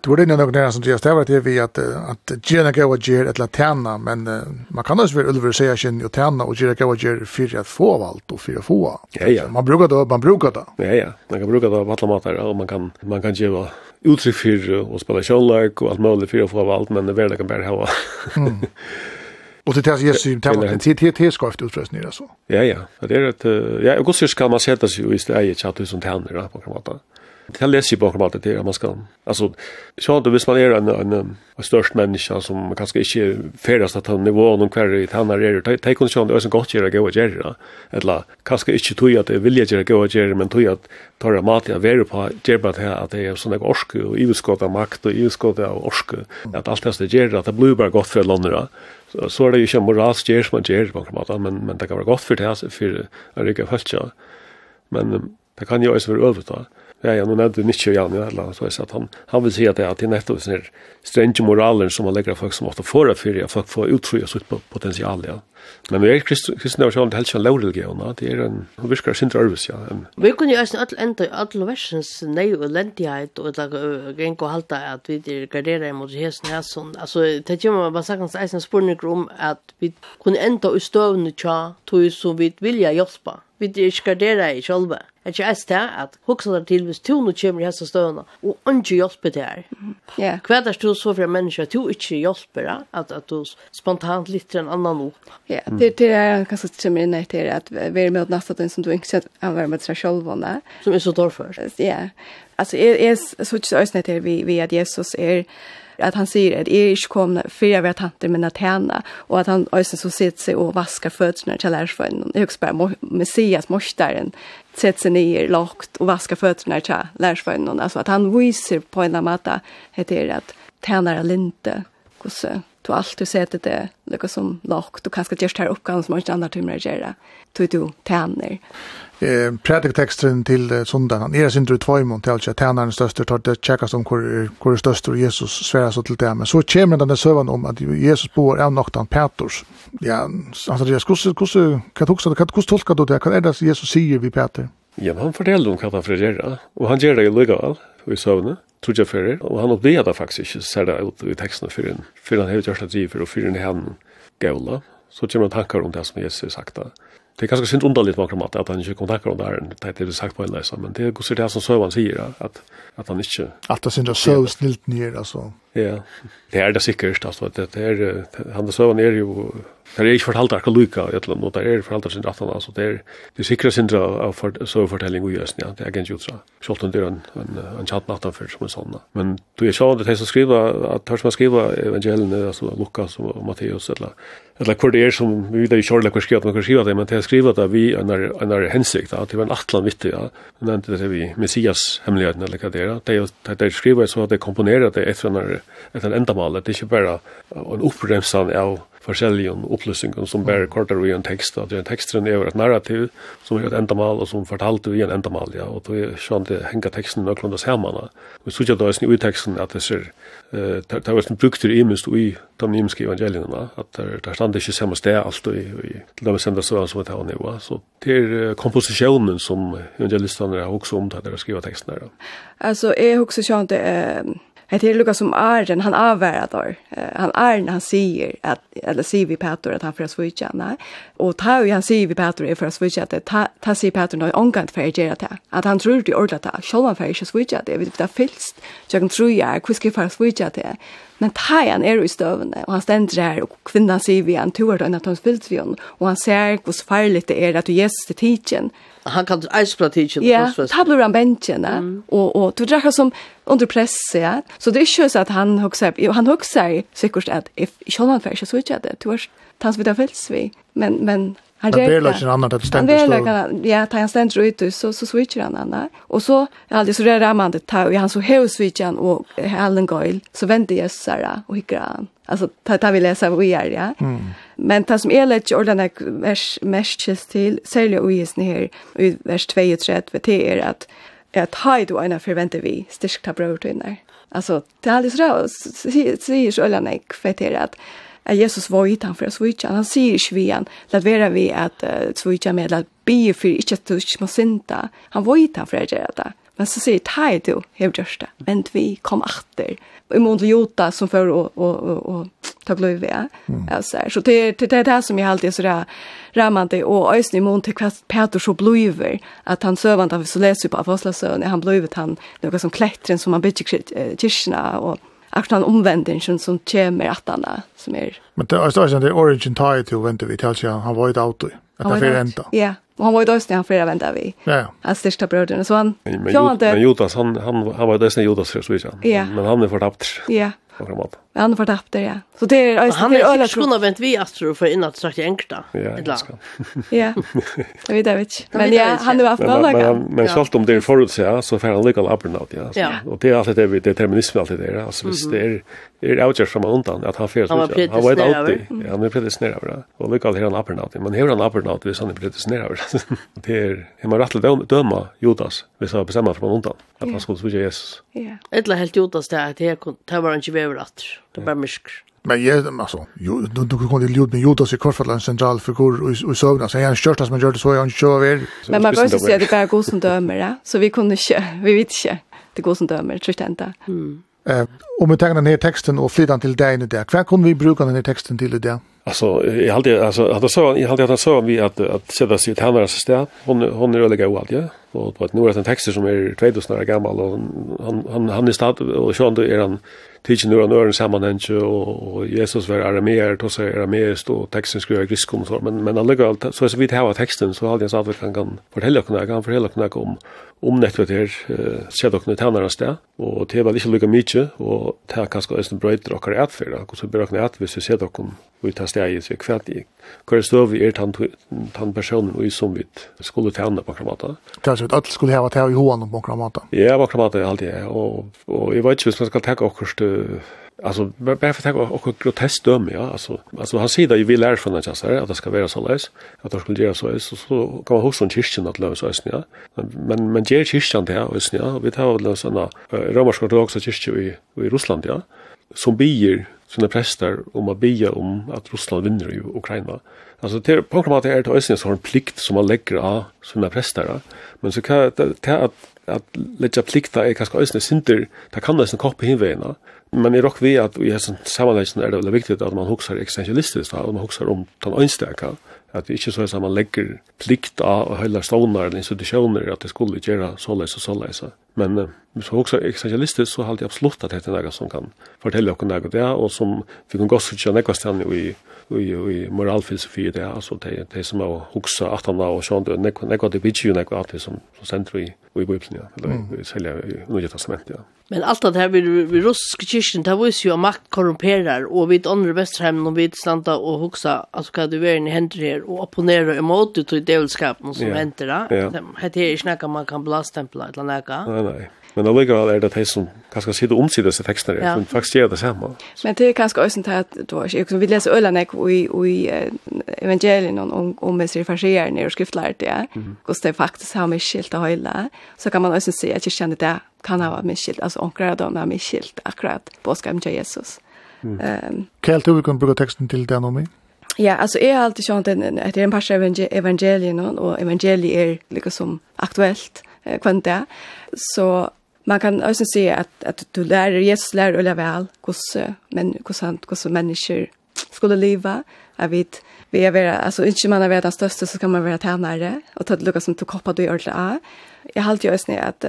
Du var inne någon där som det var det vi att att gena gå och ger ett laterna men man kan också väl säga sin och tärna och gera gå och ger för att få allt och för att få. Ja ja. Man brukar då man brukar då. Ja ja. Man kan bruka då alla matar och man kan man kan ge uttryck för och spela självlek och allt möjligt för att få allt men det väl kan bara ha. *laughs* Och det tas Jesus i templet. En TTT skaft utfrösning så. Ja ja. Det är att ja, och så ska man sätta sig i det eget chatt som tänder då på kan Det läser ju bakom allt det man ska. Alltså så att hvis man är en en, en, störst människa som kanske inte färdas att han nivå någon kvar i han är det ta kondition det är så gott göra gå och göra eller kanske inte tog att det vill göra gå och göra men tog att ta det mat jag vill på göra det att det är sån där orsk och utskott av makt och utskott av orsk att allt det där att det blir bara gott för landet så, så er det jo ikke moralsk gjør som man gjør på en måte, men, men det kan være godt for det, for jeg rykker høyt, ja. Men det kan jo også være øvet da. Ja, ja, nå nevnte Nietzsche og Jan i Nederland, så jeg at han, han vil si at det er nettopp sånne strenge moraler som man legger av folk som ofte får det for, at folk får utrygg og sitt potensial, ja. Men vi er kristne av sjående helst en lovreligioner, det er en, hun virker sindre arves, ja. Vi kunne jo også alle enda, alle versens nei og lentighet, og det er geng og halte at vi er garderer mot hesen sånn. altså, det kommer bare sakans eisen spørning om at vi kunne enda i støvende tja, tog som vi vilja hjelpe. Vi er ikke garderer i sjølve. er ikke eist det at hoksa deg til hvis du nå kommer i hese støvende, og ikke hjelper til her. Yeah. Hva er det du så for en menneske, at du ikke hjelper at, at du spontant litter en annan opp. Ja, Ja, det det är kanske som mer nej det att vi är med nästa den som du inte sett använda med sig själva Som är så dårför. Ja. Alltså är är så inte ösnet det vi vi att Jesus är att han säger att är inte kom för jag vet inte men att henne och att han ösen så sitter sig och vaskar fötterna till lärsvän högst bara Messias mostaren sätter sig ner lagt och vaskar fötterna till lärsvän alltså att han visar på en matta heter det att tjänar linte kusse du allt du ser det något som lock. Du kanske just här uppgåvan som man inte andra timmar göra du du eh predikatexten till söndagen. Är synd du två mån till att tärnaren störst tar det checkas om hur hur störst och Jesus svärar så till det men så kommer den där sövan om att Jesus bor av noktan Petrus. Ja alltså det skus skus kan också kan också tolka då det? Kan är det Jesus säger vi Peter? Ja, han forteller om hva han frigerer, og han gjør det i legal, i søvnet trudja fyrir, og han oppdega det faktisk ikke, ser det ut i tekstene fyrir han, fyrir han hevet gjørsta driver, og fyrir han gaula, så kommer han tankar om det som Jesus sagt da. Det er ganska synd underligt makram at, att han inte kom tankar om det här det är det sagt på en läsa men det er gos det som Søvan säger att att han inte att det synd er søv snilt nir, altså. Ja, det är det säkert altså, det är han Søvan är ju Det er ikke fortalt akkurat lykka, og det er fortalt sin rattan, altså det er det sikra sin av sovefortelling og jøsen, ja, det er gengjort utsa. Sjålt om det er en, en, en tjatt nattan fyrir som en sånn. Men du er sånn, det er som skriver, at tørs man skriver evangeliene, altså Lukas og Matteus, eller, eller hvor det er som, vi vet ikke kjørlig hvor skriva, man kan skrive det, men det er skriva det vi er en er hensikt, at det var en atlan vittig, ja, men det er vi messias hemmeligheten, eller hva det er, det er, det er skriva så at det komponerer det etter en endamal, det er ikke bare en oppremsan av forskjellige opplysninger som bare korter i en tekst, at en teksten er et narrativ som er et endamal og som fortalte vi en endamal, ja, og det er sånn det henger teksten nøklanda sammen. Vi så at det i teksten at det ser det er en brukt i minst i de nymiske evangeliene, at det er stand ikke samme sted alt i til de sender søvann som vi tar nivå. Så det er komposisjonen som evangelistene har også omtatt når å skrive teksten her. Altså, jeg har også kjent det Det är Lukas som Arjen, han avvärad då. Han är när han säger att, eller säger vi Petor att han får svitja. Nej, Og ta jo han sier vi Petter er for å svitja det, ta, ta sier Petter noe omgant for å gjøre det. At han tror det ordentlig det, selv om han ikke svitja det, vi vet fylst, så han tror jeg, hvordan skal jeg for å svitja det? Men ta han er i støvende, og han stender her, og kvinnan sier vi han tror det, at han fyllt vi hon, og han ser hvor farligt det er at du Jesus til tidsen. Han kan eis fra tidsen. Ja, ta blir han bensjen, mm. og, og du drar som under press, ja. Så det er ikke så at han hokser, han hokser sikkert at, selv om han ikke svitja det, du har tans vi det fylst vi, men men han det är lite annorlunda det stämmer så ja tar han ständer ut så så switchar han andra och så är alltså så det där man det tar han så hur switchan och Helen Goyle så vände jag Sara och hickra alltså ta ta vi läsa vad vi är ja mm. men det som är lite ordentligt vers mesches till sälja och is ner i vers 2 och 3 det är att att hide och ena förväntar vi styrkta bröder Alltså, det är alldeles rå, säger så ölarna i kvätterat at Jesus var utan för att svitja. Han säger vi Svian, lät vara vi att uh, svitja med att be för inte att du må synda. Han var utan för att göra det. Men så säger Taj du, hev görs det. Men vi kom efter. I mån till Jota som för och, och, och, och ta glöv är. Mm. Alltså, så det, det, det är det här som jag alltid är sådär rammande. Och ösn i mån till kvart Peter så blöver. Att han sövande, så läser ju på Apostlasön, han blöver han något som klättren som han bygger kyrkorna och akkurat den omvändningen som kommer att han som är... Men det är större det origin tar till väntar vi till att han var ett auto. Att han får ränta. Ja, och han var ju döst när han flera väntar vi. Ja. Hans största bröderna. Så han... Men, men, men Jotas, han, han, han var ju döst när så först, visst. Ja. Men han är förtappt. Ja. På grund han förtappte det. Så det är Han är inte kunna vänt vi astro för innan att sagt enkta. Ja. *laughs* Ja. Jag vet inte. Men ja, han var för Men men självt om det är förut så så får han legal uppernaut ja. Och det är alltid det determinism alltid det alltså visst det är är outjer från undan att han fel så han vet alltid. Han är precis det. bra. Och legal här han uppernaut. Men her han uppernaut det är sån precis nära bra. Det är hur man rätt döma Judas vi sa bestämma från undan att han skulle svika Jesus. Ja. Eller helt Judas där det var inte vävrat. Det var mysk. Men jag alltså, ju du du kunde ljud med Judas i kvartfall, en central figur i i sövna så han körtas gör det så jag inte kör över. Men man kan ju se det bara går som dömer ja? Så vi kunde inte vi vet inte. Det går som dömer tror jag inte. Mm. Eh, om vi tar den här texten och flyttar till dig nu där. Vad kunde vi bruka den här texten till idag? Alltså jag hade alltså hade så jag hade att så vi att att sätta sig till här där Hon hon är öliga och allt ja. Och på några sån texter som är 2000 år gammal och han han han är stad och så är han tidsen nu när sammanhang och och Jesus var arameer då så arameiskt och texten skulle jag griskom så. Men men alla allt så så vi har texten så hade jag sagt att vi kan fortälja kunna kan fortälja kunna om om nettet här eh så dock nu tänder oss och det var ikke lika mycket. Och det kanske kanskje en bröd och rätt för det så berökna att vi så ser dock vi tar steg, så hva er hva støv er tann tann personen og som vi skulle tjene på kramata. Det er så at alle skulle hava til i hoan på kramata. Ja, på kramata er alltid, og, og jeg vet ikke hvis man skal tenke akkurat Alltså bara för att jag också grotesk döm ja. Alltså alltså han säger det vi vill lära från det här att det ska vara så läs att det skulle göra så är så så kan man husa en kyrkan att lösa ösn ja. Men men ger kyrkan det här ösn ja vi tar att lösa en romersk ortodox kyrka i i Ryssland ja som bier sina prestar om att bia om att Ryssland vinner i Ukraina. Alltså det på något sätt är det ösnen som har en plikt som man lägger av sina prestar. Men så kan det att att lägga plikta är kanske ösnen synder. Det kan nästan koppa hinväna. Men i rock vi att i sån sammanhanget är det väldigt viktigt att man huxar existentialistiskt och man huxar om den önskar at vi ikke så att man legger plikt av og høyler stånar eller institusjoner at det skulle gjøre såleis og såleis. Men hvis vi også er existentialister så har jeg absolutt at dette er noe som kan fortelle oss noe det, og som vi kan gå så ikke nekva i i, i moralfilosofi det er, altså det, det som er hoksa at han og sånt, det er det bitch og nekva alt som, som sentro i, i Bibelen, ja, eller mm. selja i Nye testamentet ja. Men alt det her vid, vid russiske kyrkjen, det var jo at makt korrumperar, og vid andre vestrheim, og vid standa og hoksa, altså hva du verden hender her, og opponera imot ut i develskapen som yeah. hender, ja. Det er ikke man kan blastempla, eller nekka. Nei, nei. Men allikevel er det de som kanske sitte om sig seg tekstene, ja. som faktiskt gör det samma. Men det är kanskje också til at du har vi läser leser och i, i evangelien om, om mesir farsierne og skriftlærte, ja, hvordan det faktiskt har misskilt att hålla. så kan man också se att jag känner det kan ha misskilt, alltså omkring då med har misskilt akkurat skam till Jesus. Mm. Um, Kjell, du kan bruka texten till den om mig? Ja, alltså är alltid sånt en att det är en passage evangel evangelien och evangeliet är liksom aktuellt eh, kvant där. Så man kan också se att att du lär Jesus lär eller väl hur men hur sant hur människor skulle leva jag vet vi är väl alltså inte man är väl den största så kan man vara tjänare och ta det lucka som tog koppa då i ordla jag har alltid just att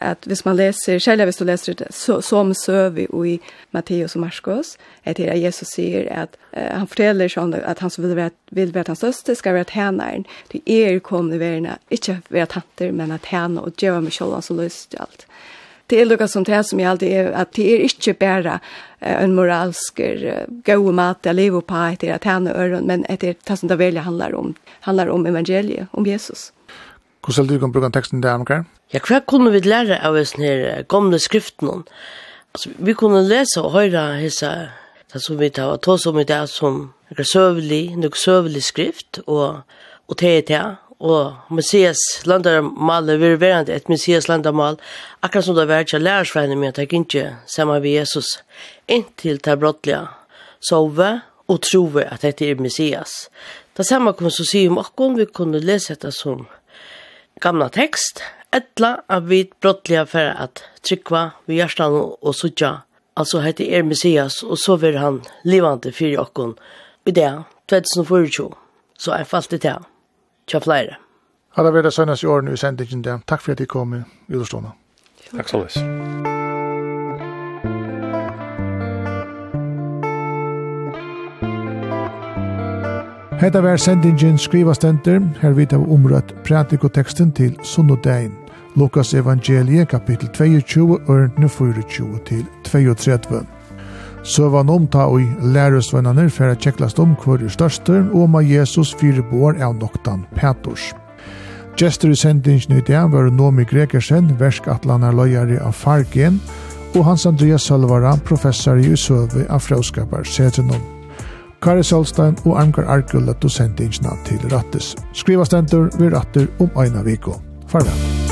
att hvis man läser själva hvis du läser det så som sövi och i Matteus och Markus är det Jesus säger att uh, han förtäller så att han som vill vara vill vara den största ska vara tjänaren det är kommer vara inte vara tanter men att tjäna och göra med själva så löst allt det är lukka som det som jag alltid är att det är inte bara en moralsk god mat att leva på att det är öron men det är det som det välja handlar om handlar om evangeliet om Jesus. Hur ska du kan bruka texten där Amkar? Ja, hva kunne vi lære av oss her gamle skriften? Altså, vi kunne lese og høre hessa det som vi tar og ta som i det som er søvelig, nok søvelig skrift og, og te er det, og Messias landarmal er verande et Messias landarmal, akkurat som det var ikke lærersveien med at jeg ikke sammen med Jesus, inntil det brottlige, sove og trove at dette er Messias. Det samme kunne så si om akkurat vi kunne lese dette som gamla tekst, etla av vi brottlige for at trykva vi hjertan og sutja, altså hette er Messias, og så vil han livande fyrir akkurat i det, 2024, så er falt det til tja flere. Ja, det var det sønnes i årene i sendingen der. Takk for at du kom i Uderstående. Takk så mye. Hetta var sendingin skriva stendur, her vit av umrøtt pratikoteksten til sunnodein. Lukas evangelie, kapittel 22, ørntene 24 til 32. Søvan omta og læresvennaner færa tjekklast om hver er største, og ma Jesus fire bor av noktan Petors. Gjester i sendingen i dag var Nomi Gregersen, verskatlanar løyare av Fargen, og Hans Andreas Salvara, professor i Søve av Frauskapar Sedrenom. Kari Solstein og Armgar Arkulla, sendingen til Rattes. Skriva stendur, vi ratter om Aina Viko. Farvel.